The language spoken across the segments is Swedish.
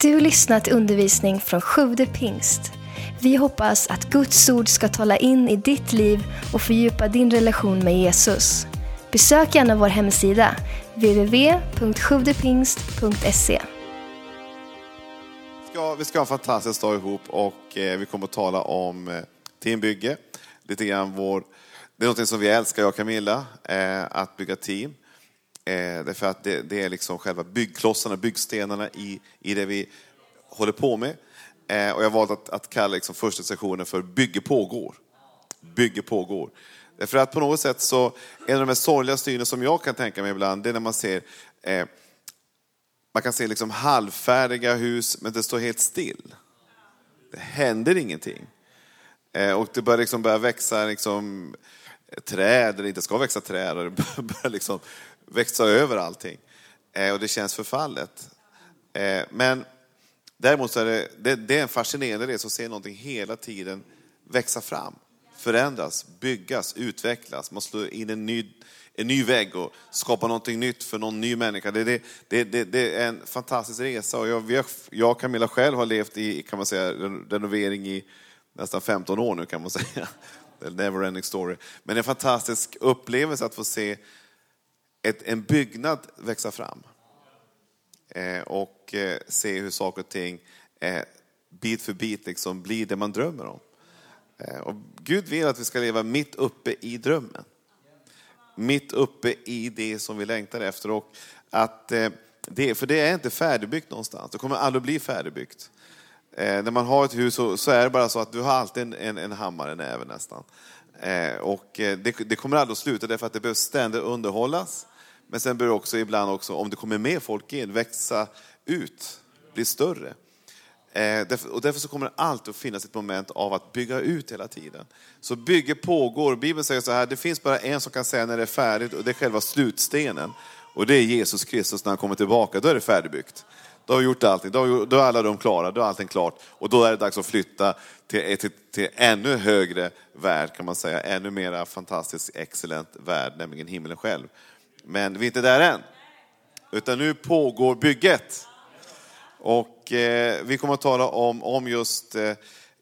Du lyssnat till undervisning från Sjude pingst. Vi hoppas att Guds ord ska tala in i ditt liv och fördjupa din relation med Jesus. Besök gärna vår hemsida, www.sjuvdepingst.se. vi ska ha en fantastisk dag ihop och eh, vi kommer att tala om eh, teambygge. Lite grann vår, det är något som vi älskar, jag och Camilla, eh, att bygga team. Eh, därför att det, det är liksom själva byggklossarna, byggstenarna i, i det vi håller på med. Eh, och jag valde att, att kalla liksom första sessionen för Bygge pågår. Bygge pågår. Därför att på något sätt så, en av de mest sorgliga synen som jag kan tänka mig ibland, det är när man ser eh, man kan se liksom halvfärdiga hus, men det står helt still. Det händer ingenting. Eh, och det börjar liksom börja växa liksom, träd, eller det inte ska växa träd, och det börjar liksom växa över allting. Eh, och det känns förfallet. Eh, men däremot så är det, det, det är en fascinerande resa att se någonting hela tiden växa fram, förändras, byggas, utvecklas. Man slår in en ny, en ny vägg och skapar någonting nytt för någon ny människa. Det, det, det, det, det är en fantastisk resa. Och jag, jag och Camilla själv har levt i kan man säga, renovering i nästan 15 år nu kan man säga. Det är en never ending story. Men en fantastisk upplevelse att få se ett, en byggnad växa fram. Eh, och eh, se hur saker och ting eh, bit för bit liksom blir det man drömmer om. Eh, och Gud vill att vi ska leva mitt uppe i drömmen. Mitt uppe i det som vi längtar efter. Och att, eh, det, för det är inte färdigbyggt någonstans, det kommer aldrig bli färdigbyggt. Eh, när man har ett hus så, så, är det bara så att du har alltid en, en, en hammare i näven nästan. Eh, och eh, det, det, kommer aldrig att sluta därför att det behöver ständigt underhållas. Men sen bör det också ibland också, om det kommer mer folk in, växa ut, bli större. Eh, därför, och därför så kommer det alltid att finnas ett moment av att bygga ut hela tiden. Så bygge pågår. Bibeln säger så här, det finns bara en som kan säga när det är färdigt och det är själva slutstenen. Och det är Jesus Kristus när han kommer tillbaka, då är det färdigbyggt. Då har vi gjort allting, då, då är alla de klara, då är allting klart. Och då är det dags att flytta till, till, till ännu högre värld kan man säga, ännu mera fantastisk, excellent värld, nämligen himlen själv. Men vi är inte där än. Utan nu pågår bygget. Och eh, vi kommer att tala om, om just, eh,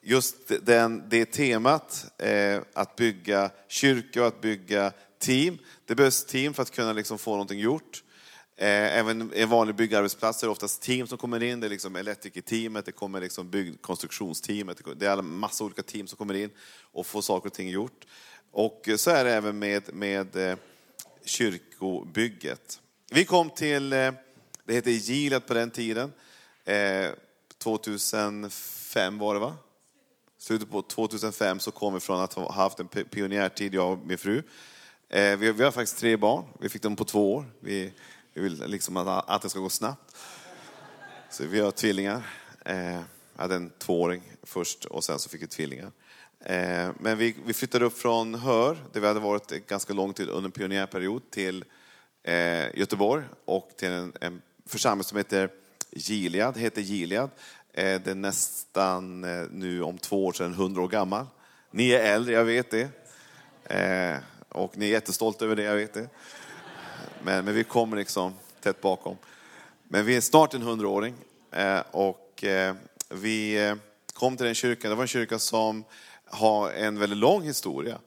just den, det temat, eh, att bygga kyrka och att bygga team. Det behövs team för att kunna liksom få någonting gjort. Även även en vanlig byggarbetsplats är det oftast team som kommer in. Det är liksom elektrikerteamet, det kommer liksom byggkonstruktionsteamet. Det är en massa olika team som kommer in och får saker och ting gjort. Och så är det även med, med eh, kyrkobygget. Vi kom till, eh, det hette Gilead på den tiden. Eh, 2005 var det va? Slutet på 2005 så kom vi från att ha haft en pionjärtid, jag och min fru. Eh, vi, vi har faktiskt tre barn, vi fick dem på två år. Vi, vi vill liksom att, att det ska gå snabbt. Så vi har tvillingar. Jag hade en tvååring först och sen så fick vi tvillingar. Eh, men vi, vi flyttade upp från Hör, där vi hade varit ganska lång tid under en pionjärperiod, till eh, Göteborg och till en, en församling som heter Gilead, heter Gilead. Eh, det är nästan eh, nu om två år sedan, hundra år gammal. Ni är äldre, jag vet det. Eh, och ni är jättestolta över det, jag vet det. Men, men vi kommer liksom tätt bakom. Men vi är snart en hundraåring eh, och eh, vi eh, kom till den kyrkan. Det var en kyrka som har en väldigt lång historia.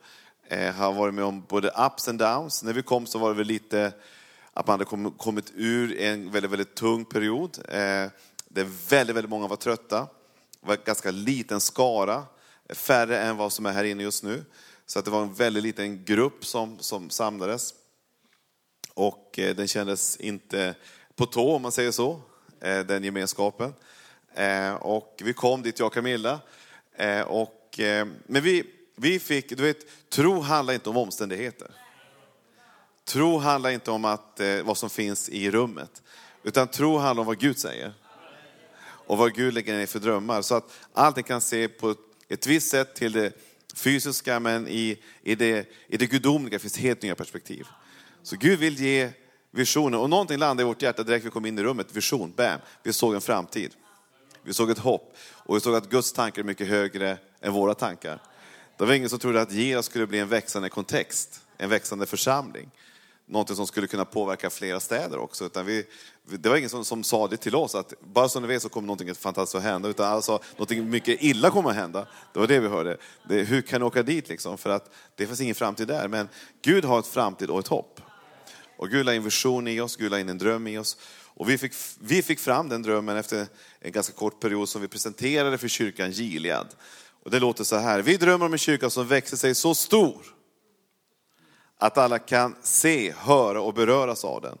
Eh, har varit med om både ups and downs. När vi kom så var det väl lite att man hade kommit ur en väldigt, väldigt tung period. Eh, där väldigt, väldigt många var trötta. Det var en ganska liten skara, färre än vad som är här inne just nu. Så att det var en väldigt liten grupp som, som samlades och eh, den kändes inte på tå om man säger så, eh, den gemenskapen. Eh, och vi kom dit, jag och Camilla. Eh, och, Eh, men vi, vi fick, du vet, tro handlar inte om omständigheter. Tro handlar inte om att, eh, vad som finns i rummet, utan tro handlar om vad Gud säger. Och vad Gud lägger ner för drömmar. Så att allting kan se på ett visst sätt till det fysiska, men i, i, det, i det gudomliga finns helt nya perspektiv. Så Gud vill ge visioner. Och någonting landade i vårt hjärta direkt vi kom in i rummet. Vision, bam. Vi såg en framtid. Vi såg ett hopp. Och vi såg att Guds tankar är mycket högre än våra tankar. Det var ingen som trodde att Jesus skulle bli en växande kontext, en växande församling. Någonting som skulle kunna påverka flera städer också. Utan vi, det var ingen som, som sa det till oss, att bara så ni vet så kommer någonting fantastiskt att hända. Utan alla sa, någonting mycket illa kommer att hända. Det var det vi hörde. Det, hur kan ni åka dit liksom? För att det finns ingen framtid där. Men Gud har ett framtid och ett hopp. Och Gud la in vision i oss, Gud la in en dröm i oss. Och vi fick, vi fick fram den drömmen efter en ganska kort period som vi presenterade för kyrkan Gilead. Och det låter så här, vi drömmer om en kyrka som växer sig så stor att alla kan se, höra och beröras av den.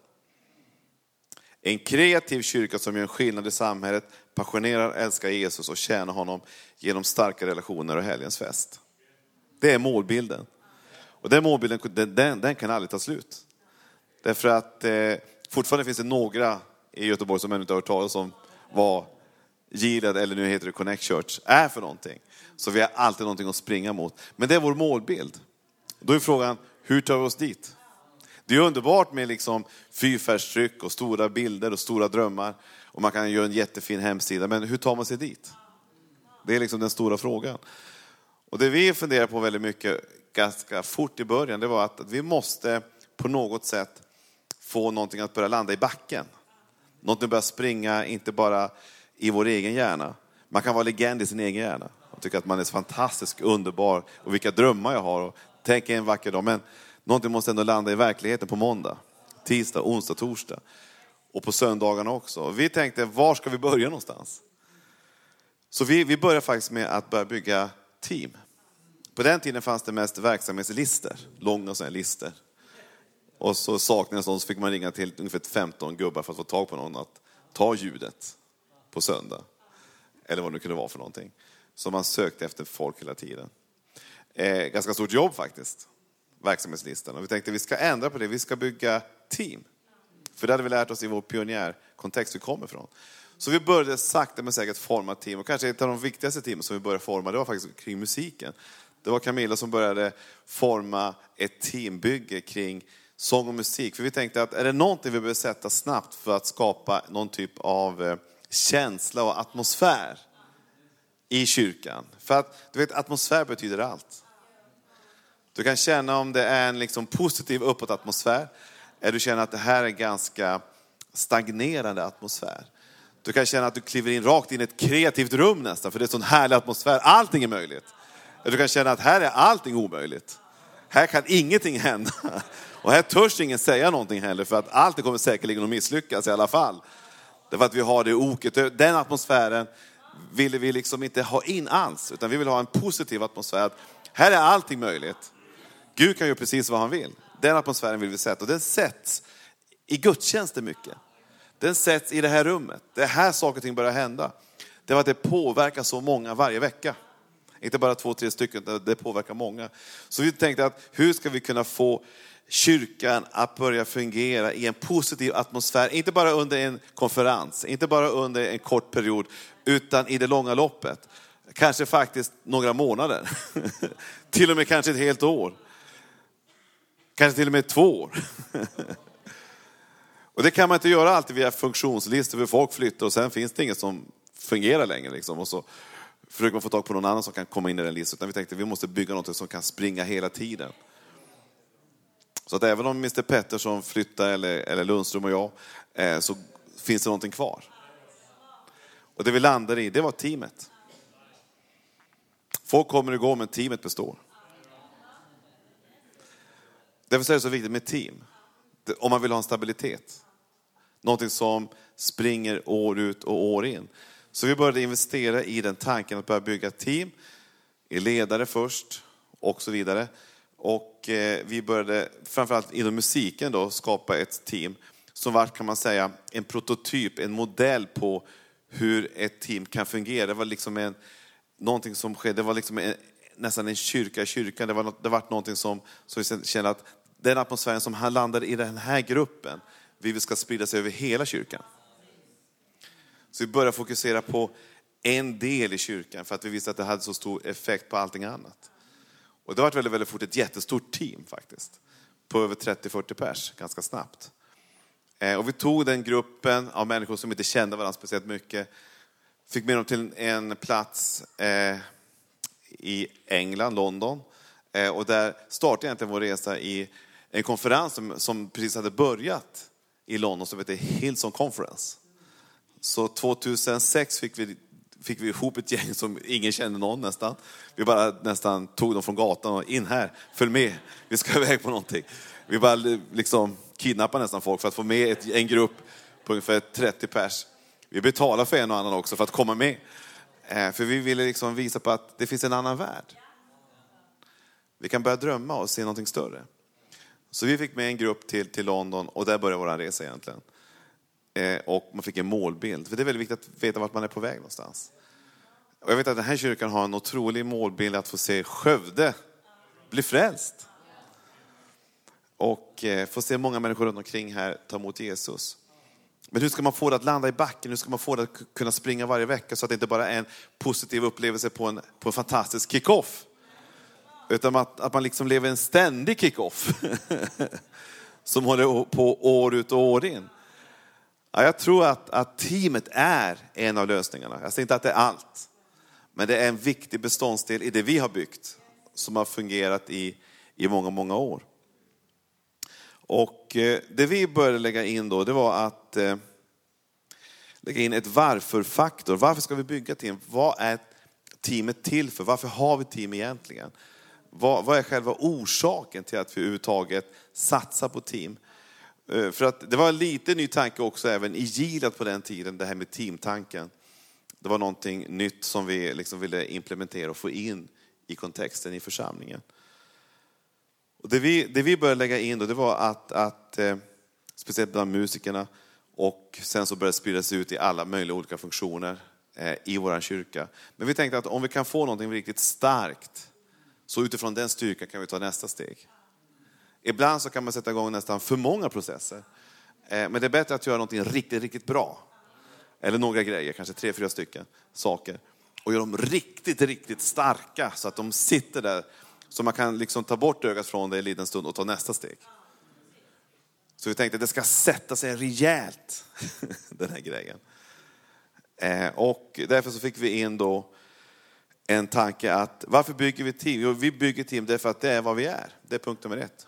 En kreativ kyrka som gör en skillnad i samhället, passionerar, älskar Jesus och tjänar honom genom starka relationer och helgens fest. Det är målbilden. Och den målbilden den, den kan aldrig ta slut. Därför att eh, fortfarande finns det några i Göteborg som ännu inte har hört talas om vad Gilead, eller nu heter det Connect Church, är för någonting. Så vi har alltid någonting att springa mot. Men det är vår målbild. Då är frågan, hur tar vi oss dit? Det är underbart med liksom fyrfärdstryck och stora bilder och stora drömmar. Och man kan göra en jättefin hemsida, men hur tar man sig dit? Det är liksom den stora frågan. Och det vi funderar på väldigt mycket, ganska fort i början, det var att vi måste på något sätt få någonting att börja landa i backen. Någonting att börja springa, inte bara i vår egen hjärna. Man kan vara legend i sin egen hjärna och tycka att man är så fantastisk, underbar och vilka drömmar jag har. Och tänk en vacker dag. Men någonting måste ändå landa i verkligheten på måndag, tisdag, onsdag, torsdag. Och på söndagarna också. Vi tänkte, var ska vi börja någonstans? Så vi, vi började faktiskt med att börja bygga team. På den tiden fanns det mest verksamhetslistor, långa sådana listor. Och så saknades någon så fick man ringa till ungefär 15 gubbar för att få tag på någon att ta ljudet på söndag. Eller vad det nu kunde vara för någonting. Så man sökte efter folk hela tiden. Eh, ganska stort jobb faktiskt, verksamhetslistan. Och vi tänkte vi ska ändra på det, vi ska bygga team. För det hade vi lärt oss i vår pionjärkontext vi kommer ifrån. Så vi började sakta men säkert forma team. Och kanske ett av de viktigaste teamen som vi började forma, det var faktiskt kring musiken. Det var Camilla som började forma ett teambygge kring sång och musik. För vi tänkte att är det någonting vi behöver sätta snabbt för att skapa någon typ av eh, känsla och atmosfär i kyrkan. För att du vet, atmosfär betyder allt. Du kan känna om det är en liksom positiv uppåt atmosfär, eller du känner att det här är ganska stagnerande atmosfär. Du kan känna att du kliver in rakt in i ett kreativt rum nästan, för det är en sån härlig atmosfär. Allting är möjligt. Eller du kan känna att här är allting omöjligt. Här kan ingenting hända. Och här törs ingen säga någonting heller, för att allt kommer säkerligen att misslyckas i alla fall. Därför att vi har det oket. Den atmosfären ville vi liksom inte ha in alls, utan vi vill ha en positiv atmosfär. Här är allting möjligt. Gud kan göra precis vad han vill. Den atmosfären vill vi sätta, och den sätts i gudstjänsten mycket. Den sätts i det här rummet. Det är här saker och ting börjar hända. Det var att det påverkar så många varje vecka. Inte bara två, tre stycken, det påverkar många. Så vi tänkte att hur ska vi kunna få kyrkan att börja fungera i en positiv atmosfär, inte bara under en konferens, inte bara under en kort period, utan i det långa loppet. Kanske faktiskt några månader, till och med kanske ett helt år. Kanske till och med två år. och det kan man inte göra alltid via funktionslistor, för folk flyttar och sen finns det inget som fungerar längre. Liksom. Och så försöker man få tag på någon annan som kan komma in i den listan. Utan vi tänkte att vi måste bygga något som kan springa hela tiden. Så att även om Mr Pettersson flyttar, eller, eller Lundström och jag, eh, så finns det någonting kvar. Och det vi landade i, det var teamet. Folk kommer och går, men teamet består. Därför är det så viktigt med team. Om man vill ha en stabilitet. Någonting som springer år ut och år in. Så vi började investera i den tanken att börja bygga team, i ledare först och så vidare. Och Eh, vi började, framförallt inom musiken då, skapa ett team som var, kan man säga, en prototyp, en modell på hur ett team kan fungera. Det var liksom en, någonting som skedde, det var liksom en, nästan en kyrka i kyrkan. Det var, det var någonting som, som vi kände att den atmosfären som landade i den här gruppen, vi ska sprida sig över hela kyrkan. Så vi började fokusera på en del i kyrkan för att vi visste att det hade så stor effekt på allting annat. Och det var väldigt, väldigt fort ett jättestort team faktiskt. På över 30-40 pers, ganska snabbt. Eh, och vi tog den gruppen av människor som inte kände varandra speciellt mycket, fick med dem till en plats eh, i England, London. Eh, och där startade egentligen vår resa i en konferens som, som precis hade börjat i London som heter Hillsong Conference. Så 2006 fick vi, fick vi ihop ett gäng som ingen kände någon nästan. Vi bara nästan tog dem från gatan och in här, följ med, vi ska iväg på någonting. Vi bara liksom kidnappade nästan folk för att få med ett, en grupp på ungefär 30 pers. Vi betalade för en och annan också för att komma med. Eh, för vi ville liksom visa på att det finns en annan värld. Vi kan börja drömma och se någonting större. Så vi fick med en grupp till, till London och där började vår resa egentligen. Eh, och man fick en målbild. För det är väldigt viktigt att veta vart man är på väg någonstans. Och jag vet att den här kyrkan har en otrolig målbild att få se Skövde bli frälst. Och eh, få se många människor runt omkring här ta emot Jesus. Men hur ska man få det att landa i backen? Hur ska man få det att kunna springa varje vecka så att det inte bara är en positiv upplevelse på en, på en fantastisk kick-off? Utan att, att man liksom lever en ständig kick-off. som håller på år ut och år in. Ja, jag tror att, att teamet är en av lösningarna. Jag säger inte att det är allt. Men det är en viktig beståndsdel i det vi har byggt. Som har fungerat i, i många, många år. Och eh, det vi började lägga in då, det var att eh, lägga in ett varför-faktor. Varför ska vi bygga team? Vad är teamet till för? Varför har vi team egentligen? Vad, vad är själva orsaken till att vi överhuvudtaget satsar på team? Eh, för att det var en lite ny tanke också även i Gilat på den tiden, det här med teamtanken. Det var någonting nytt som vi liksom ville implementera och få in i kontexten i församlingen. Och det, vi, det vi började lägga in då, det var att, att eh, speciellt bland musikerna, och sen så började det spridas ut i alla möjliga olika funktioner eh, i vår kyrka. Men vi tänkte att om vi kan få någonting riktigt starkt, så utifrån den styrkan kan vi ta nästa steg. Ibland så kan man sätta igång nästan för många processer. Eh, men det är bättre att göra någonting riktigt, riktigt bra. Eller några grejer, kanske tre, fyra stycken saker. Och gör dem riktigt, riktigt starka så att de sitter där så man kan liksom ta bort ögat från det en liten stund och ta nästa steg. Så vi tänkte att det ska sätta sig rejält, den här grejen. Eh, och därför så fick vi in då en tanke att varför bygger vi team? Jo, vi bygger team därför att det är vad vi är. Det är punkt nummer ett.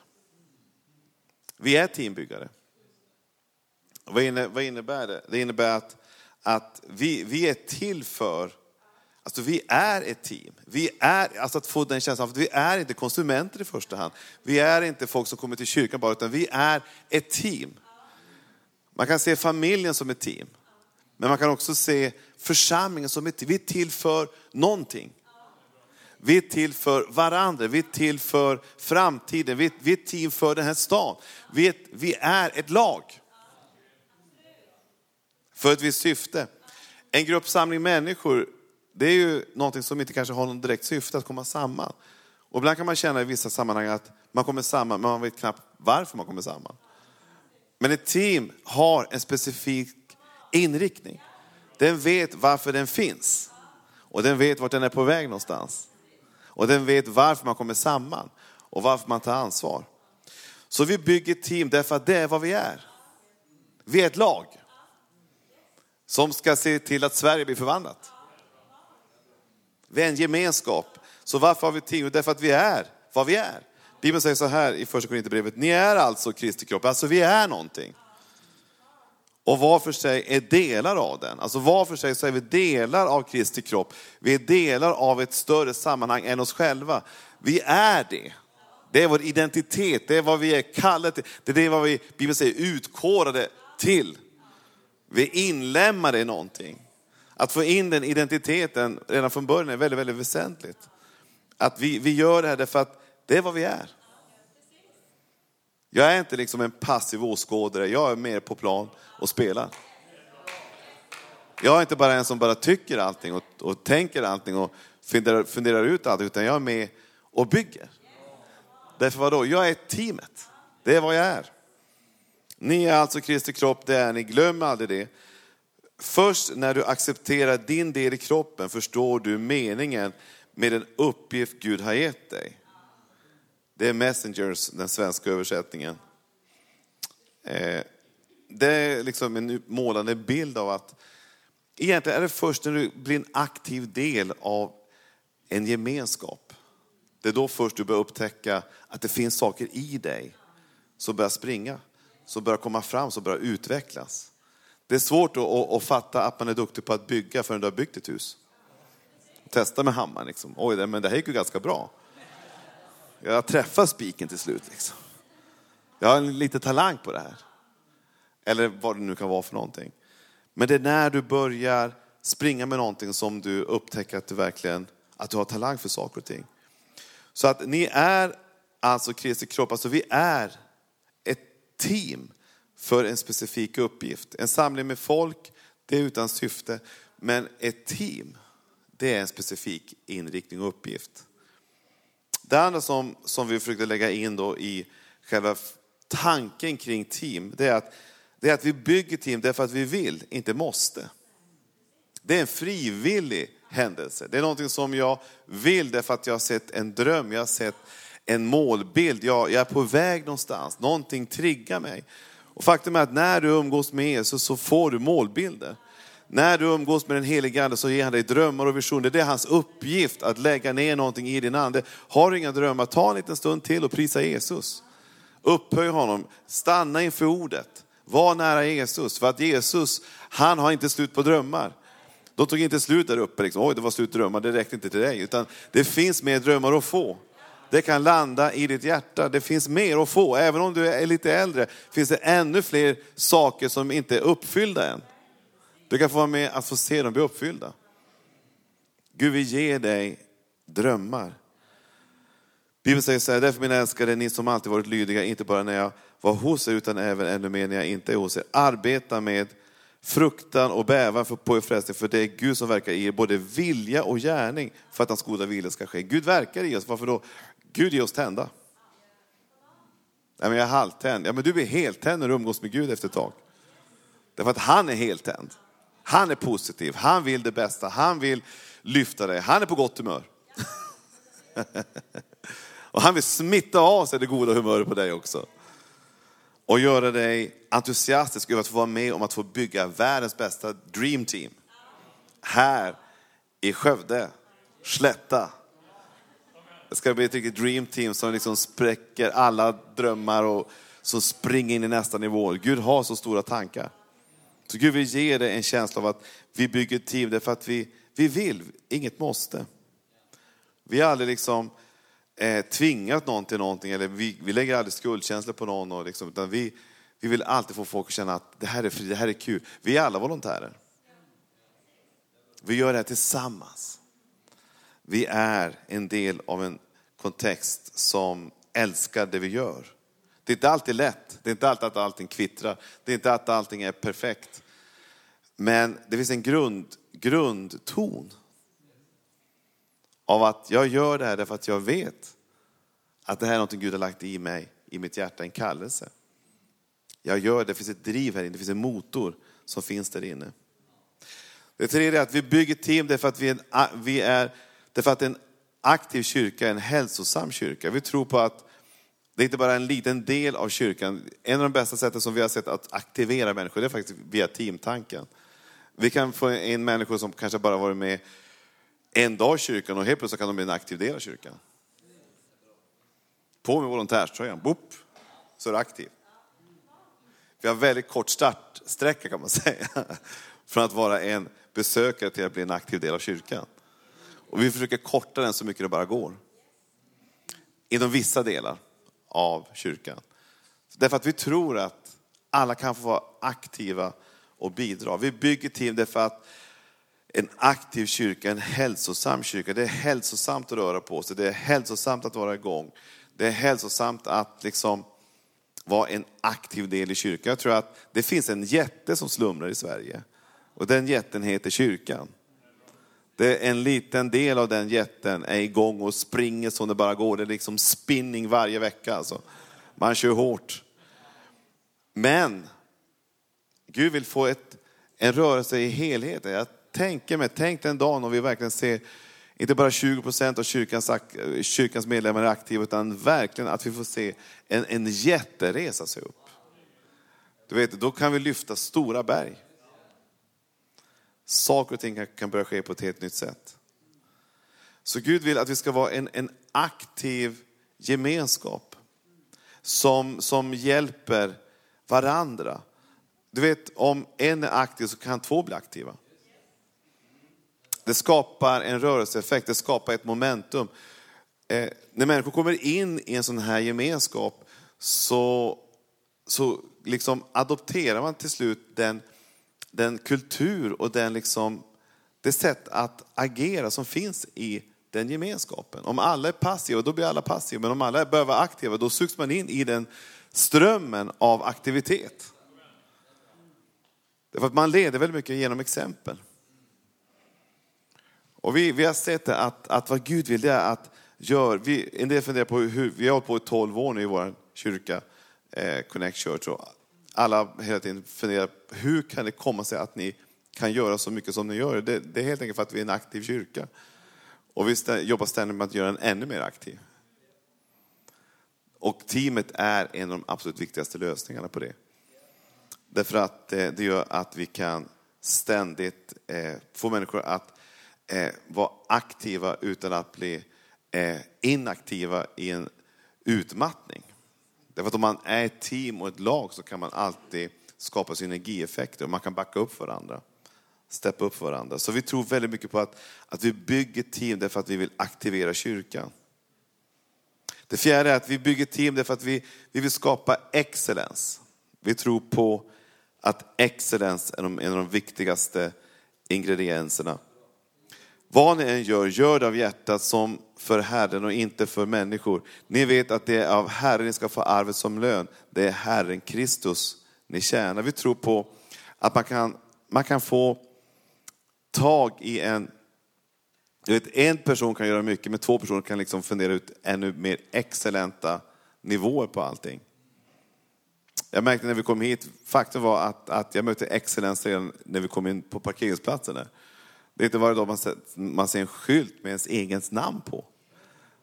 Vi är teambyggare. Vad innebär det? Det innebär att, att vi, vi är till för Alltså vi är ett team. Vi är, alltså att få den känslan för vi är inte konsumenter i första hand. Vi är inte folk som kommer till kyrkan bara, utan vi är ett team. Man kan se familjen som ett team. Men man kan också se församlingen som ett team. Vi är till för någonting. Vi är till för varandra, vi är till för framtiden, vi är, vi är ett team för den här stan. Vi är, vi är ett lag. För ett visst syfte. En gruppsamling människor det är ju någonting som inte kanske har någon direkt syfte att komma samman. Och ibland kan man känna i vissa sammanhang att man kommer samman, men man vet knappt varför man kommer samman. Men ett team har en specifik inriktning. Den vet varför den finns. Och den vet vart den är på väg någonstans. Och den vet varför man kommer samman och varför man tar ansvar. Så vi bygger team därför att det är vad vi är. Vi är ett lag som ska se till att Sverige blir förvandlat. Vi är en gemenskap. Så varför har vi team? Därför att vi är vad vi är. Bibeln säger så här i första Korinthierbrevet, ni är alltså Kristi kropp, alltså vi är någonting. Och var för sig är delar av den. Alltså var för sig så är vi delar av Kristi kropp. Vi är delar av ett större sammanhang än oss själva. Vi är det. Det är vår identitet, det är vad vi är kallade till. Det är vad vi, Bibeln säger, utkårade till. Vi är inlämnade i någonting. Att få in den identiteten redan från början är väldigt, väldigt väsentligt. Att vi, vi gör det här därför att det är vad vi är. Jag är inte liksom en passiv åskådare, jag är mer på plan och spelar. Jag är inte bara en som bara tycker allting och, och tänker allting och funderar, funderar ut allt, utan jag är med och bygger. Därför vadå? Jag är teamet. Det är vad jag är. Ni är alltså Kristi kropp, det är ni. Glöm aldrig det. Först när du accepterar din del i kroppen förstår du meningen med den uppgift Gud har gett dig. Det är Messengers, den svenska översättningen. Eh, det är liksom en målande bild av att egentligen är det först när du blir en aktiv del av en gemenskap. Det är då först du börjar upptäcka att det finns saker i dig som börjar springa, som börjar komma fram, som börjar utvecklas. Det är svårt att, att, att fatta att man är duktig på att bygga förrän du har byggt ett hus. Testa med hammaren liksom. Oj, men det här gick ju ganska bra. Jag träffar spiken till slut. Liksom. Jag har lite talang på det här. Eller vad det nu kan vara för någonting. Men det är när du börjar springa med någonting som du upptäcker att du verkligen att du har talang för saker och ting. Så att ni är alltså Kristi kropp, alltså vi är team för en specifik uppgift. En samling med folk, det är utan syfte. Men ett team, det är en specifik inriktning och uppgift. Det andra som, som vi försökte lägga in då i själva tanken kring team, det är, att, det är att vi bygger team därför att vi vill, inte måste. Det är en frivillig händelse. Det är någonting som jag vill därför att jag har sett en dröm, jag har sett en målbild, jag, jag är på väg någonstans, någonting triggar mig. Och faktum är att när du umgås med Jesus så får du målbilder. När du umgås med den helige Ande så ger han dig drömmar och visioner. Det är hans uppgift att lägga ner någonting i din ande. Har du inga drömmar, ta en liten stund till och prisa Jesus. Upphöj honom, stanna inför ordet. Var nära Jesus, för att Jesus, han har inte slut på drömmar. De tog inte slut där uppe, liksom. oj det var slut drömmar, det räckte inte till dig. Utan det finns mer drömmar att få. Det kan landa i ditt hjärta, det finns mer att få. Även om du är lite äldre finns det ännu fler saker som inte är uppfyllda än. Du kan få vara med att få se dem bli uppfyllda. Gud vill ge dig drömmar. Bibeln säger så här, därför mina älskade, ni som alltid varit lydiga, inte bara när jag var hos er, utan även ännu mer när jag inte är hos er. Arbeta med fruktan och bävan för, på er frälsning, för det är Gud som verkar i er, både vilja och gärning, för att hans goda vilja ska ske. Gud verkar i oss, varför då? Gud ger oss tända. Nej, men jag är halvtänd. Ja, men du blir heltänd när du umgås med Gud efter ett tag. Därför att han är heltänd. Han är positiv, han vill det bästa, han vill lyfta dig, han är på gott humör. och han vill smitta av sig det goda humöret på dig också. Och göra dig entusiastisk över att få vara med om att få bygga världens bästa dream team. Här i Skövde, Slätta. Det ska bli ett riktigt dream team som liksom spräcker alla drömmar och som springer in i nästa nivå. Gud har så stora tankar. Så Gud vill ge dig en känsla av att vi bygger ett team därför att vi, vi vill, inget måste. Vi har aldrig liksom eh, tvingat någon till någonting, eller vi, vi lägger aldrig skuldkänslor på någon, och liksom, utan vi, vi vill alltid få folk att känna att det här är fri, det här är kul. Vi är alla volontärer. Vi gör det här tillsammans. Vi är en del av en kontext som älskar det vi gör. Det är inte alltid lätt, det är inte alltid att allting kvittrar, det är inte att allting är perfekt. Men det finns en grund, grundton av att jag gör det här därför att jag vet att det här är något Gud har lagt i mig, i mitt hjärta, en kallelse. Jag gör det, det finns ett driv här inne, det finns en motor som finns där inne. Det tredje är att vi bygger team därför att vi är, vi är därför att en aktiv kyrka är en hälsosam kyrka. Vi tror på att det är inte bara en liten del av kyrkan. En av de bästa sätten som vi har sett att aktivera människor, det är faktiskt via teamtanken. Vi kan få in människor som kanske bara varit med en dag i kyrkan och helt plötsligt kan de bli en aktiv del av kyrkan. På med volontärströjan, boop, så är du aktiv. Vi har väldigt kort startsträcka kan man säga. Från att vara en besökare till att bli en aktiv del av kyrkan. Och vi försöker korta den så mycket det bara går. Inom vissa delar av kyrkan. Därför att vi tror att alla kan få vara aktiva och bidra. Vi bygger team därför att en aktiv kyrka, en hälsosam kyrka, det är hälsosamt att röra på sig, det är hälsosamt att vara igång. Det är hälsosamt att liksom vara en aktiv del i kyrkan. Jag tror att det finns en jätte som slumrar i Sverige. Och den jätten heter kyrkan. Det är en liten del av den jätten är igång och springer som det bara går. Det är liksom spinning varje vecka. Alltså. Man kör hårt. Men Gud vill få ett, en rörelse i helheten. Jag tänker mig, tänk den dagen om vi verkligen ser inte bara 20 procent av kyrkans, kyrkans medlemmar är aktiva, utan verkligen att vi får se en, en jätte resa sig upp. Du vet, då kan vi lyfta stora berg. Saker och ting kan börja ske på ett helt nytt sätt. Så Gud vill att vi ska vara en, en aktiv gemenskap. som, som hjälper varandra. Du vet, om en är aktiv så kan två bli aktiva. Det skapar en rörelseeffekt, det skapar ett momentum. Eh, när människor kommer in i en sån här gemenskap så, så liksom adopterar man till slut den, den kultur och den liksom, det sätt att agera som finns i den gemenskapen. Om alla är passiva, då blir alla passiva. Men om alla behöver vara aktiva, då sugs man in i den strömmen av aktivitet. Därför att man leder väldigt mycket genom exempel. Och vi, vi har sett att, att vad Gud vill det är att gör, vi, en del funderar på hur, vi har hållit på i 12 år nu i vår kyrka, eh, Connect Church, och alla hela tiden funderar, hur kan det komma sig att ni kan göra så mycket som ni gör? Det, det är helt enkelt för att vi är en aktiv kyrka. Och vi jobbar ständigt med att göra den ännu mer aktiv. Och teamet är en av de absolut viktigaste lösningarna på det. Därför att eh, det gör att vi kan ständigt eh, få människor att eh, vara aktiva utan att bli inaktiva i en utmattning. Därför att om man är ett team och ett lag så kan man alltid skapa synergieffekter och man kan backa upp varandra. Steppa upp varandra. Så vi tror väldigt mycket på att, att vi bygger team därför att vi vill aktivera kyrkan. Det fjärde är att vi bygger team därför att vi, vi vill skapa excellens. Vi tror på att excellens är en av de viktigaste ingredienserna. Vad ni än gör, gör det av hjärtat som för Herren och inte för människor. Ni vet att det är av Herren ni ska få arvet som lön. Det är Herren Kristus ni tjänar. Vi tror på att man kan, man kan få tag i en du vet, en person kan göra mycket, men två personer kan liksom fundera ut ännu mer excellenta nivåer på allting. Jag märkte när vi kom hit, faktum var att, att jag mötte excellens redan när vi kom in på parkeringsplatsen. Där. Det är inte varje dag man ser, man ser en skylt med ens eget namn på.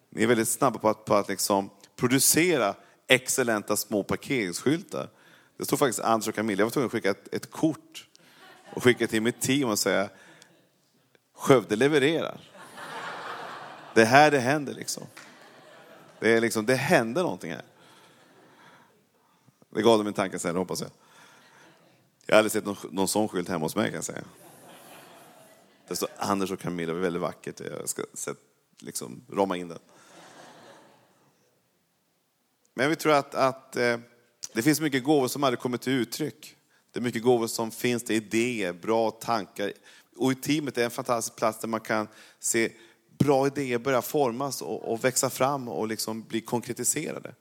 Ni är väldigt snabba på att, på att liksom producera excellenta små parkeringsskyltar. Det stod faktiskt Anders och Camilla, jag var tvungen att skicka ett, ett kort och skicka till mitt team och säga Skövde levererar. Det är här det händer liksom. Det, är liksom, det händer någonting här. Det gav dem en tankeställare hoppas jag. Jag har aldrig sett någon, någon sån skylt hemma hos mig kan jag säga. Det står Anders och Camilla, det är väldigt vackert. Jag ska sätt, liksom, rama in den. Men vi tror att, att eh, det finns mycket gåvor som aldrig kommer till uttryck. Det är mycket gåvor som finns, det är idéer, bra tankar. Och i teamet är en fantastisk plats där man kan se bra idéer börja formas och, och växa fram och liksom bli konkretiserade.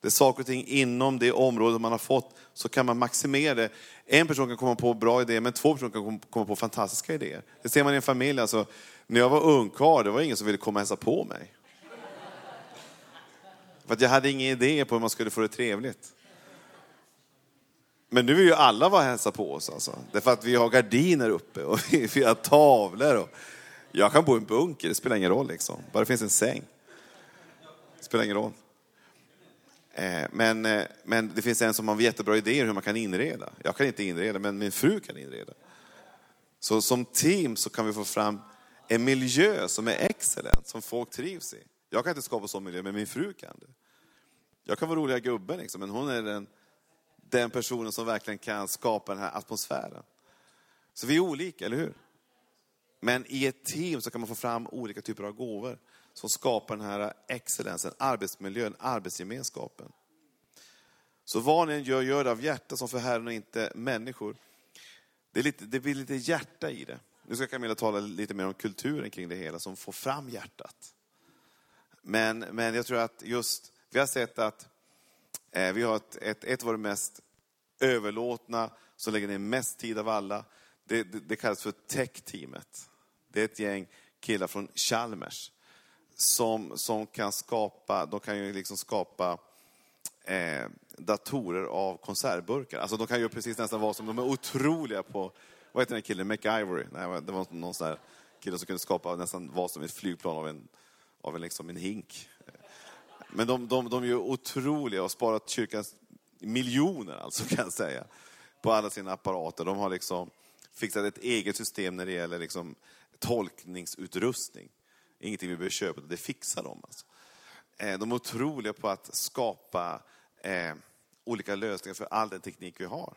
Det är saker och ting inom det område man har fått så kan man maximera det. En person kan komma på bra idéer men två personer kan komma på fantastiska idéer. Det ser man i en familj. Alltså, när jag var ungkarl det var ingen som ville komma och hälsa på mig. För att jag hade ingen idé på hur man skulle få det trevligt. Men nu vill ju alla vara hälsa på oss alltså. Därför att vi har gardiner uppe och vi har tavlor. Och jag kan bo i en bunker, det spelar ingen roll liksom. Bara det finns en säng. Det spelar ingen roll. Eh, men, eh, men det finns en som har jättebra idéer hur man kan inreda. Jag kan inte inreda, men min fru kan inreda. Så som team så kan vi få fram en miljö som är excellent, som folk trivs i. Jag kan inte skapa sån miljö, men min fru kan det. Jag kan vara roliga gubben, liksom, men hon är den, den personen som verkligen kan skapa den här atmosfären. Så vi är olika, eller hur? Men i ett team så kan man få fram olika typer av gåvor som skapar den här excellensen, arbetsmiljön, arbetsgemenskapen. Så vad ni än gör, gör det av hjärta som för Herren och inte människor. Det, är lite, det blir lite hjärta i det. Nu ska Camilla tala lite mer om kulturen kring det hela, som får fram hjärtat. Men, men jag tror att just, vi har sett att eh, vi har ett, ett, ett av våra mest överlåtna, som lägger ner mest tid av alla. Det, det, det kallas för tech-teamet. Det är ett gäng killar från Chalmers som, som kan skapa, de kan ju liksom skapa eh, datorer av konservburkar. Alltså de kan göra precis nästan vad som, de är otroliga på, vad heter den killen, MacIvory? Nej, det var någon sån där kille som kunde skapa nästan vad som ett flygplan av en, av en, liksom en hink. Men de, de, de är otroliga och har sparat kyrkans miljoner, alltså kan jag säga, på alla sina apparater. De har liksom fixat ett eget system när det gäller liksom tolkningsutrustning. Ingenting vi behöver köpa, det fixar de. Alltså. Eh, de är otroliga på att skapa eh, olika lösningar för all den teknik vi har.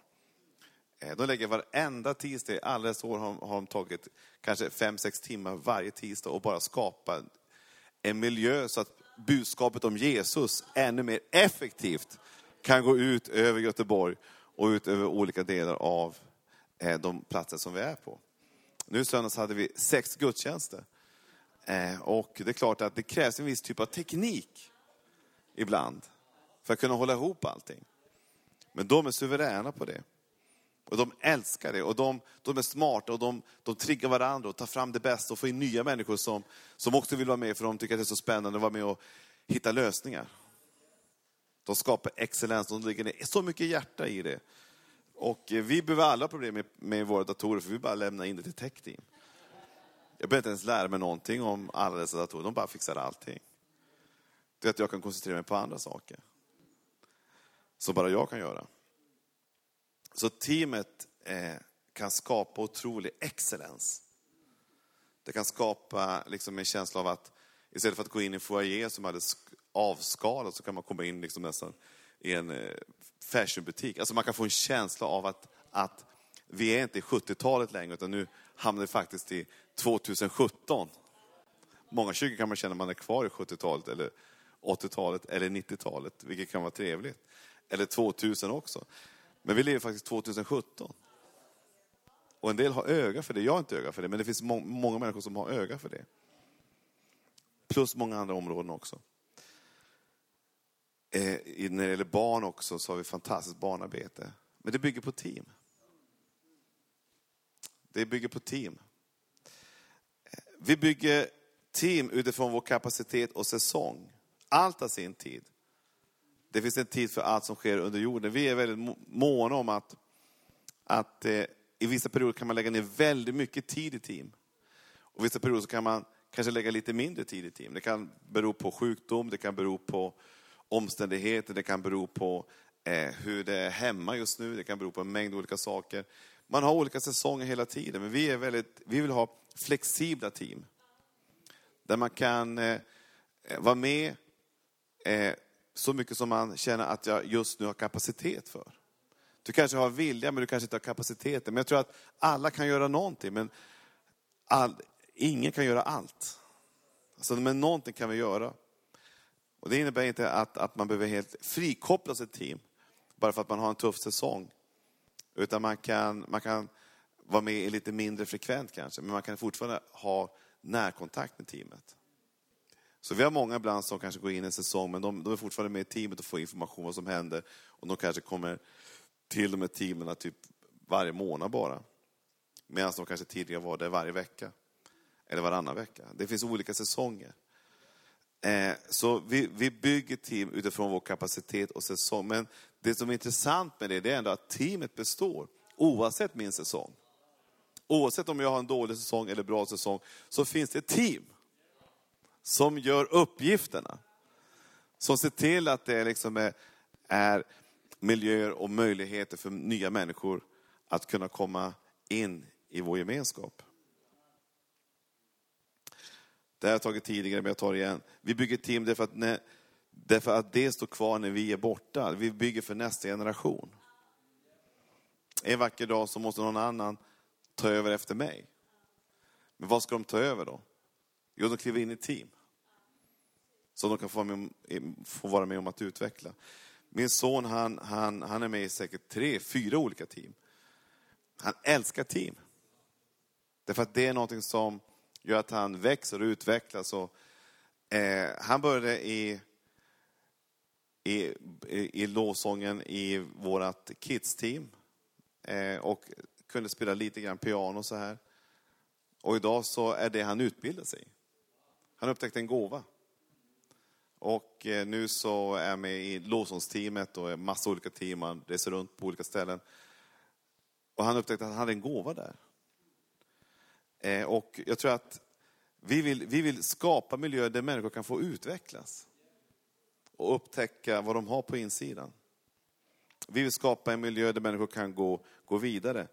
Eh, de lägger varenda tisdag, alla dessa år har, har de tagit kanske fem sex timmar varje tisdag och bara skapa en miljö så att budskapet om Jesus ännu mer effektivt kan gå ut över Göteborg och ut över olika delar av de platser som vi är på. Nu i söndags hade vi sex gudstjänster. Eh, och det är klart att det krävs en viss typ av teknik ibland för att kunna hålla ihop allting. Men de är suveräna på det. Och de älskar det och de, de är smarta och de, de triggar varandra och tar fram det bästa och får in nya människor som, som också vill vara med för de tycker att det är så spännande att vara med och hitta lösningar. De skapar excellens, de lägger ner så mycket hjärta i det. Och eh, vi behöver alla problem med, med våra datorer för vi bara lämnar in det till tech team. Jag behöver inte ens lära mig någonting om alla dessa datorer, de bara fixar allting. Det är att jag kan koncentrera mig på andra saker. Som bara jag kan göra. Så teamet eh, kan skapa otrolig excellens. Det kan skapa liksom en känsla av att istället för att gå in i en foyer som hade avskalat så kan man komma in liksom nästan i en eh, fashionbutik. Alltså man kan få en känsla av att, att vi är inte i 70-talet längre utan nu hamnar vi faktiskt i 2017. Många kyrkor kan man känna att man är kvar i 70-talet eller 80-talet eller 90-talet, vilket kan vara trevligt. Eller 2000 också. Men vi lever faktiskt 2017. Och en del har öga för det. Jag har inte öga för det, men det finns må många människor som har öga för det. Plus många andra områden också. Eh, när det gäller barn också så har vi fantastiskt barnarbete. Men det bygger på team. Det bygger på team. Vi bygger team utifrån vår kapacitet och säsong. Allt har sin tid. Det finns en tid för allt som sker under jorden. Vi är väldigt måna om att, att eh, i vissa perioder kan man lägga ner väldigt mycket tid i team. Och vissa perioder så kan man kanske lägga lite mindre tid i team. Det kan bero på sjukdom, det kan bero på omständigheter, det kan bero på eh, hur det är hemma just nu, det kan bero på en mängd olika saker. Man har olika säsonger hela tiden, men vi, är väldigt, vi vill ha flexibla team. Där man kan eh, vara med eh, så mycket som man känner att jag just nu har kapacitet för. Du kanske har vilja, men du kanske inte har kapaciteten. Men jag tror att alla kan göra någonting, men all, ingen kan göra allt. Alltså, men någonting kan vi göra. Och det innebär inte att, att man behöver helt frikoppla sitt team, bara för att man har en tuff säsong. Utan man kan, man kan vara med lite mindre frekvent kanske, men man kan fortfarande ha närkontakt med teamet. Så vi har många ibland som kanske går in en säsong, men de, de är fortfarande med i teamet och får information om vad som händer. Och de kanske kommer till de här teamen typ varje månad bara. Medan de kanske tidigare var där varje vecka. Eller varannan vecka. Det finns olika säsonger. Eh, så vi, vi bygger team utifrån vår kapacitet och säsong. Men det som är intressant med det, det är ändå att teamet består oavsett min säsong. Oavsett om jag har en dålig säsong eller bra säsong, så finns det ett team som gör uppgifterna. Som ser till att det liksom är, är miljöer och möjligheter för nya människor att kunna komma in i vår gemenskap. Det har jag tagit tidigare, men jag tar det igen. Vi bygger team därför att, när, därför att det står kvar när vi är borta. Vi bygger för nästa generation. En vacker dag så måste någon annan ta över efter mig. Men vad ska de ta över då? Jo, de kliver in i team. Som de kan få vara, med, få vara med om att utveckla. Min son han, han, han är med i säkert tre, fyra olika team. Han älskar team. Därför att det är någonting som gör att han växer och utvecklas. Och, eh, han började i, i, i, i lovsången i vårt kids-team. Eh, och kunde spela lite grann piano så här. Och idag så är det han utbildar sig Han upptäckte en gåva. Och eh, nu så är jag med i lovsångsteamet och massa olika team, han reser runt på olika ställen. Och han upptäckte att han hade en gåva där. Eh, och jag tror att vi vill, vi vill skapa miljöer där människor kan få utvecklas. Och upptäcka vad de har på insidan. Vi vill skapa en miljö där människor kan gå, gå vidare.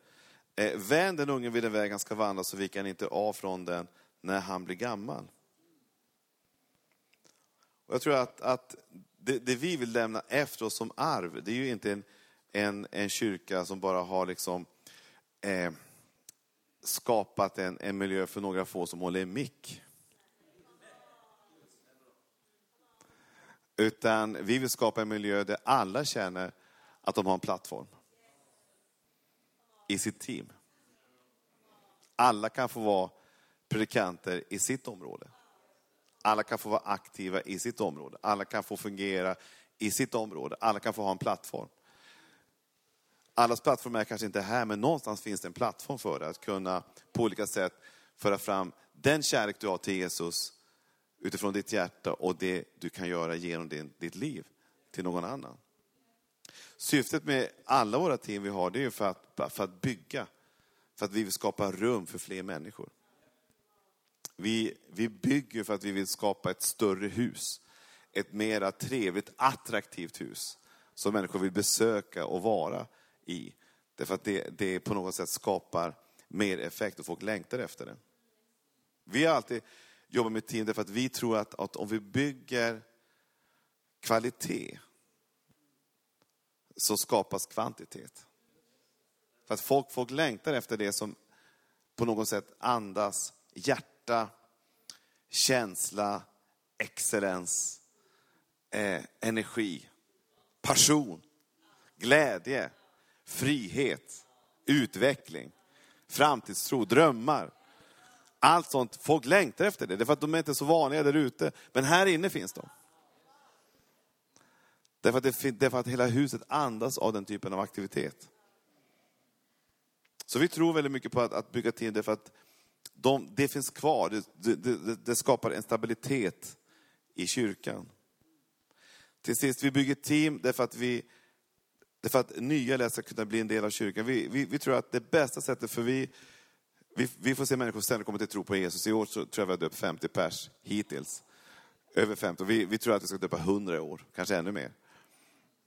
Eh, vänd den unge vid den väg han ska vandra så viker han inte av från den när han blir gammal. Och jag tror att, att det, det, vi vill lämna efter oss som arv, det är ju inte en, en, en kyrka som bara har liksom eh, skapat en, en miljö för några få som håller i mick. Utan vi vill skapa en miljö där alla känner att de har en plattform i sitt team. Alla kan få vara predikanter i sitt område. Alla kan få vara aktiva i sitt område. Alla kan få fungera i sitt område. Alla kan få ha en plattform. Allas plattform är kanske inte här, men någonstans finns det en plattform för det. Att kunna på olika sätt föra fram den kärlek du har till Jesus utifrån ditt hjärta och det du kan göra genom din, ditt liv till någon annan. Syftet med alla våra team vi har, det är för att, för att bygga, för att vi vill skapa rum för fler människor. Vi, vi bygger för att vi vill skapa ett större hus. Ett mera trevligt, attraktivt hus. Som människor vill besöka och vara i. Därför att det, det på något sätt skapar mer effekt och folk längtar efter det. Vi har alltid jobbat med team därför att vi tror att, att om vi bygger kvalitet så skapas kvantitet. För att folk, folk längtar efter det som på något sätt andas hjärta, känsla, excellens, eh, energi, passion, glädje, frihet, utveckling, framtidstro, drömmar. Allt sånt, folk längtar efter det, därför att de är inte så vanliga där ute. Men här inne finns de. Därför att, det, därför att hela huset andas av den typen av aktivitet. Så vi tror väldigt mycket på att, att bygga team därför att de, det finns kvar. Det, det, det, skapar en stabilitet i kyrkan. Till sist, vi bygger team därför att, vi, det är för att nya läsare ska kunna bli en del av kyrkan. Vi, vi, vi tror att det bästa sättet, för vi, vi, vi får se människor ständigt komma till tro på Jesus. I år så tror jag vi har döpt 50 pers hittills. Över 50. Vi, vi tror att vi ska döpa 100 i år, kanske ännu mer.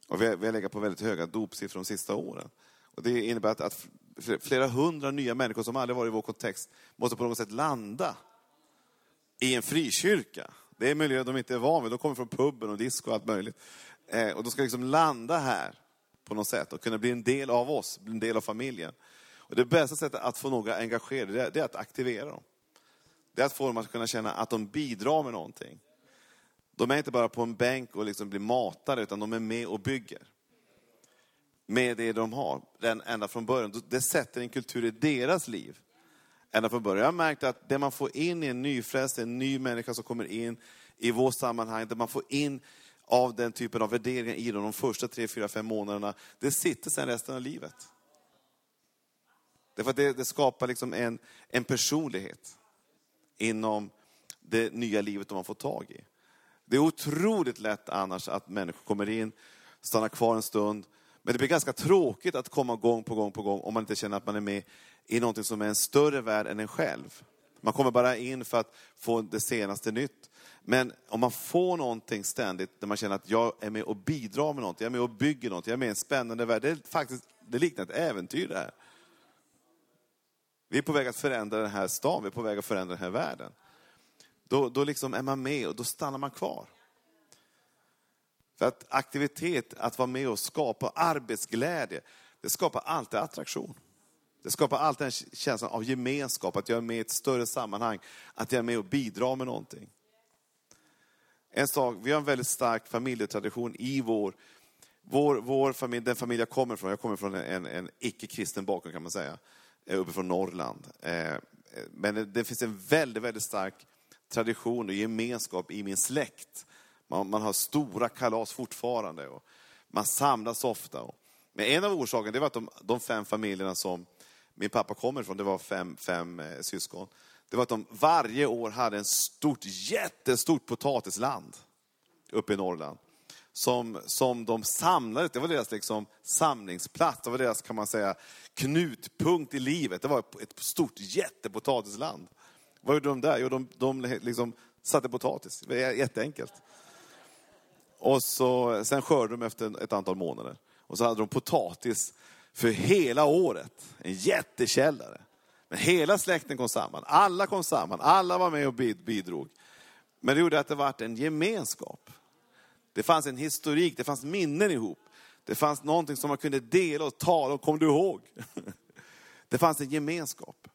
Och vi har, vi har legat på väldigt höga dopsiffror de sista åren. Och det innebär att, att flera hundra nya människor som aldrig varit i vår kontext måste på något sätt landa i en frikyrka. Det är miljöer miljö de inte är van vid. De kommer från puben och disco och allt möjligt. Eh, och de ska liksom landa här på något sätt och kunna bli en del av oss, bli en del av familjen. Och det bästa sättet att få några engagerade, det är att aktivera dem. Det är att få dem att kunna känna att de bidrar med någonting. De är inte bara på en bänk och liksom blir matade, utan de är med och bygger. Med det de har, den ända från början. Det sätter en kultur i deras liv. Ända från början. Jag har märkt att det man får in i en nyfrälst, en ny människa som kommer in i vårt sammanhang, det man får in av den typen av värderingar i dem de första tre, fyra, fem månaderna, det sitter sen resten av livet. Därför att det, det skapar liksom en, en personlighet inom det nya livet de har fått tag i. Det är otroligt lätt annars att människor kommer in, stannar kvar en stund, men det blir ganska tråkigt att komma gång på gång på gång om man inte känner att man är med i något som är en större värld än en själv. Man kommer bara in för att få det senaste nytt. Men om man får någonting ständigt där man känner att jag är med och bidrar med någonting, jag är med och bygger någonting, jag är med i en spännande värld. Det, är faktiskt, det liknar ett äventyr det här. Vi är på väg att förändra den här staden, vi är på väg att förändra den här världen. Då, då liksom är man med och då stannar man kvar. För att aktivitet, att vara med och skapa arbetsglädje, det skapar alltid attraktion. Det skapar alltid en känsla av gemenskap, att jag är med i ett större sammanhang, att jag är med och bidrar med någonting. En sak, vi har en väldigt stark familjetradition i vår, vår, vår familj, den familj jag kommer från, jag kommer från en, en icke-kristen bakgrund kan man säga, uppifrån Norrland. Eh, men det finns en väldigt, väldigt stark tradition och gemenskap i min släkt. Man, man har stora kalas fortfarande och man samlas ofta. Men en av orsakerna var att de, de, fem familjerna som min pappa kommer ifrån, det var fem, fem eh, syskon, det var att de varje år hade en stort, jättestort potatisland uppe i Norrland. Som, som de samlade, det var deras liksom samlingsplats, det var deras kan man säga knutpunkt i livet. Det var ett stort jättepotatisland. Vad gjorde de där? Jo, de, de liksom satte potatis. Det var jätteenkelt. Och så, sen skördade de efter ett antal månader. Och så hade de potatis för hela året. En jättekällare. Men hela släkten kom samman. Alla kom samman. Alla var med och bidrog. Men det gjorde att det var en gemenskap. Det fanns en historik, det fanns minnen ihop. Det fanns någonting som man kunde dela och tala om, kom du ihåg? Det fanns en gemenskap.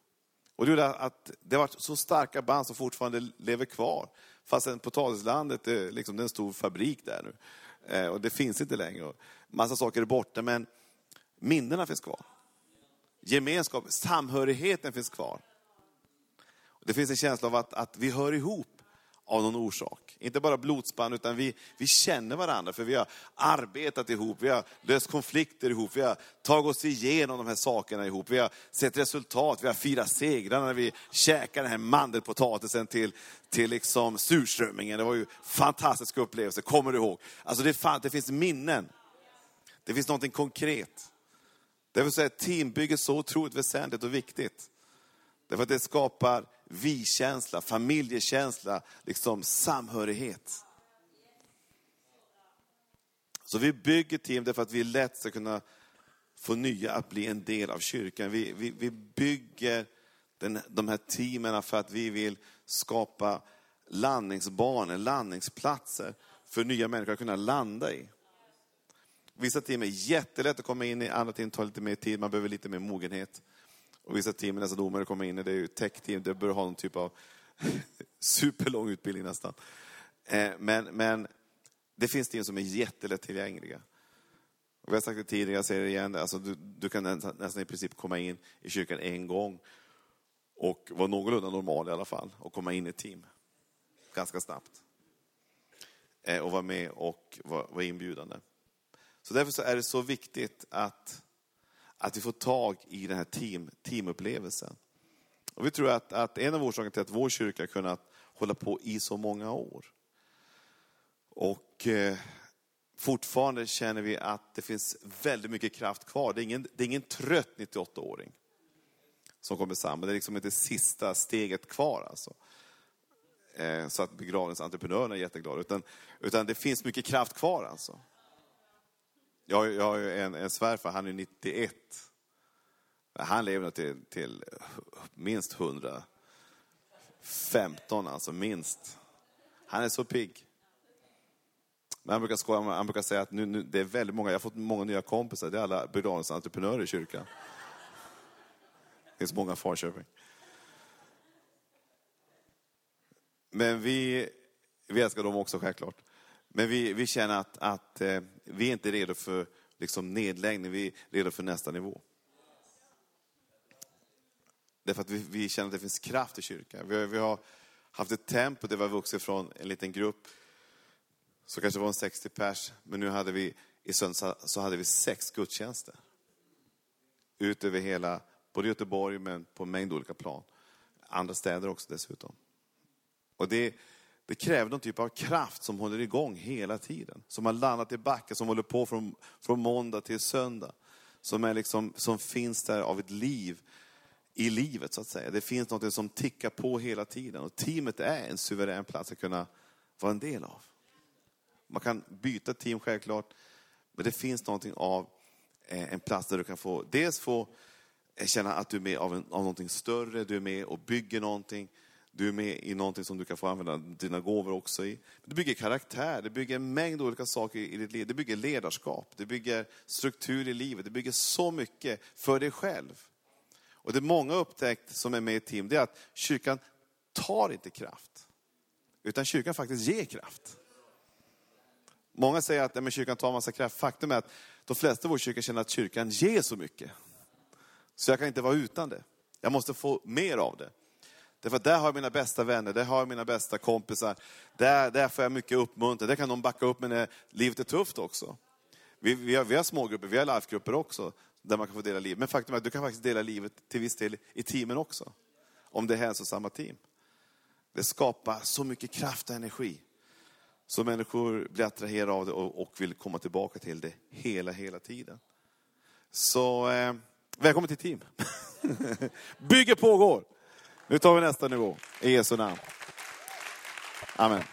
Och det gjorde att det var så starka band som fortfarande lever kvar. Fastän potatislandet, är liksom, det är en stor fabrik där nu. Eh, och det finns inte längre. Massa saker är borta, men minnena finns kvar. Gemenskap, samhörigheten finns kvar. Det finns en känsla av att, att vi hör ihop av någon orsak. Inte bara blodsband, utan vi, vi känner varandra, för vi har arbetat ihop, vi har löst konflikter ihop, vi har tagit oss igenom de här sakerna ihop, vi har sett resultat, vi har firat segrar när vi käkar den här mandelpotatisen till, till liksom surströmmingen. Det var ju fantastiska upplevelser, kommer du ihåg? Alltså det, fan, det finns minnen. Det finns någonting konkret. Därför är teambygge så otroligt väsentligt och viktigt. Därför att det skapar vi-känsla, familjekänsla, liksom samhörighet. Så vi bygger team därför att vi lätt ska kunna få nya att bli en del av kyrkan. Vi, vi, vi bygger den, de här teamen för att vi vill skapa landningsbanor, landningsplatser för nya människor att kunna landa i. Vissa team är jättelätt att komma in i, andra team tar lite mer tid, man behöver lite mer mogenhet. Och vissa team är nästan domare komma in i, det är ju tech-team, det bör ha någon typ av superlång utbildning nästan. Eh, men, men det finns team som är jättelätt tillgängliga. Och vi har sagt det tidigare, jag säger det igen, alltså du, du kan nästan i princip komma in i kyrkan en gång och vara någorlunda normal i alla fall och komma in i ett team ganska snabbt. Eh, och vara med och vara, vara inbjudande. Så därför så är det så viktigt att att vi får tag i den här team, teamupplevelsen. Och vi tror att, att en av orsakerna till att vår kyrka har kunnat hålla på i så många år. Och eh, fortfarande känner vi att det finns väldigt mycket kraft kvar. Det är ingen, det är ingen trött 98-åring som kommer samman. Det är liksom inte sista steget kvar alltså. Eh, så att begravningsentreprenörerna är jätteglada. Utan, utan det finns mycket kraft kvar alltså. Jag, jag har ju en, en svärfar, han är 91. Han lever nog till, till minst 115, alltså minst. Han är så pigg. Men han brukar skoja, han brukar säga att nu, nu, det är väldigt många, jag har fått många nya kompisar, det är alla begravningsentreprenörer i kyrkan. Det finns många i Falköping. Men vi, vi älskar dem också självklart. Men vi, vi känner att, att eh, vi är inte redo för liksom, nedläggning, vi är redo för nästa nivå. Därför att vi, vi känner att det finns kraft i kyrkan. Vi, vi har haft ett tempo där vi har vuxit från en liten grupp, så kanske var en 60 pers, men nu hade vi i söndags så hade vi sex gudstjänster. Ut över hela, både Göteborg men på en mängd olika plan. Andra städer också dessutom. Och det, det kräver någon typ av kraft som håller igång hela tiden. Som har landat i backen, som håller på från, från måndag till söndag. Som, är liksom, som finns där av ett liv i livet så att säga. Det finns något som tickar på hela tiden. Och teamet är en suverän plats att kunna vara en del av. Man kan byta team självklart, men det finns någonting av eh, en plats där du kan få, dels få eh, känna att du är med av, en, av någonting större, du är med och bygger någonting. Du är med i någonting som du kan få använda dina gåvor också i. Det bygger karaktär, det bygger en mängd olika saker i ditt liv. Det bygger ledarskap, det bygger struktur i livet, det bygger så mycket för dig själv. Och det många upptäckt som är med i team, det är att kyrkan tar inte kraft. Utan kyrkan faktiskt ger kraft. Många säger att men kyrkan tar massa kraft. Faktum är att de flesta i vår kyrka känner att kyrkan ger så mycket. Så jag kan inte vara utan det. Jag måste få mer av det. Därför att där har jag mina bästa vänner, där har jag mina bästa kompisar. Där, där får jag mycket uppmuntran, där kan de backa upp mig när livet är tufft också. Vi, vi, har, vi har smågrupper, vi har livegrupper också, där man kan få dela livet. Men faktum är att du kan faktiskt dela livet till viss del i teamen också. Om det är hälsosamma team. Det skapar så mycket kraft och energi. Så människor blir attraherade av det och, och vill komma tillbaka till det hela, hela tiden. Så eh, välkommen till team. Bygge pågår. Nu tar vi nästa nivå, i Jesu namn. Amen.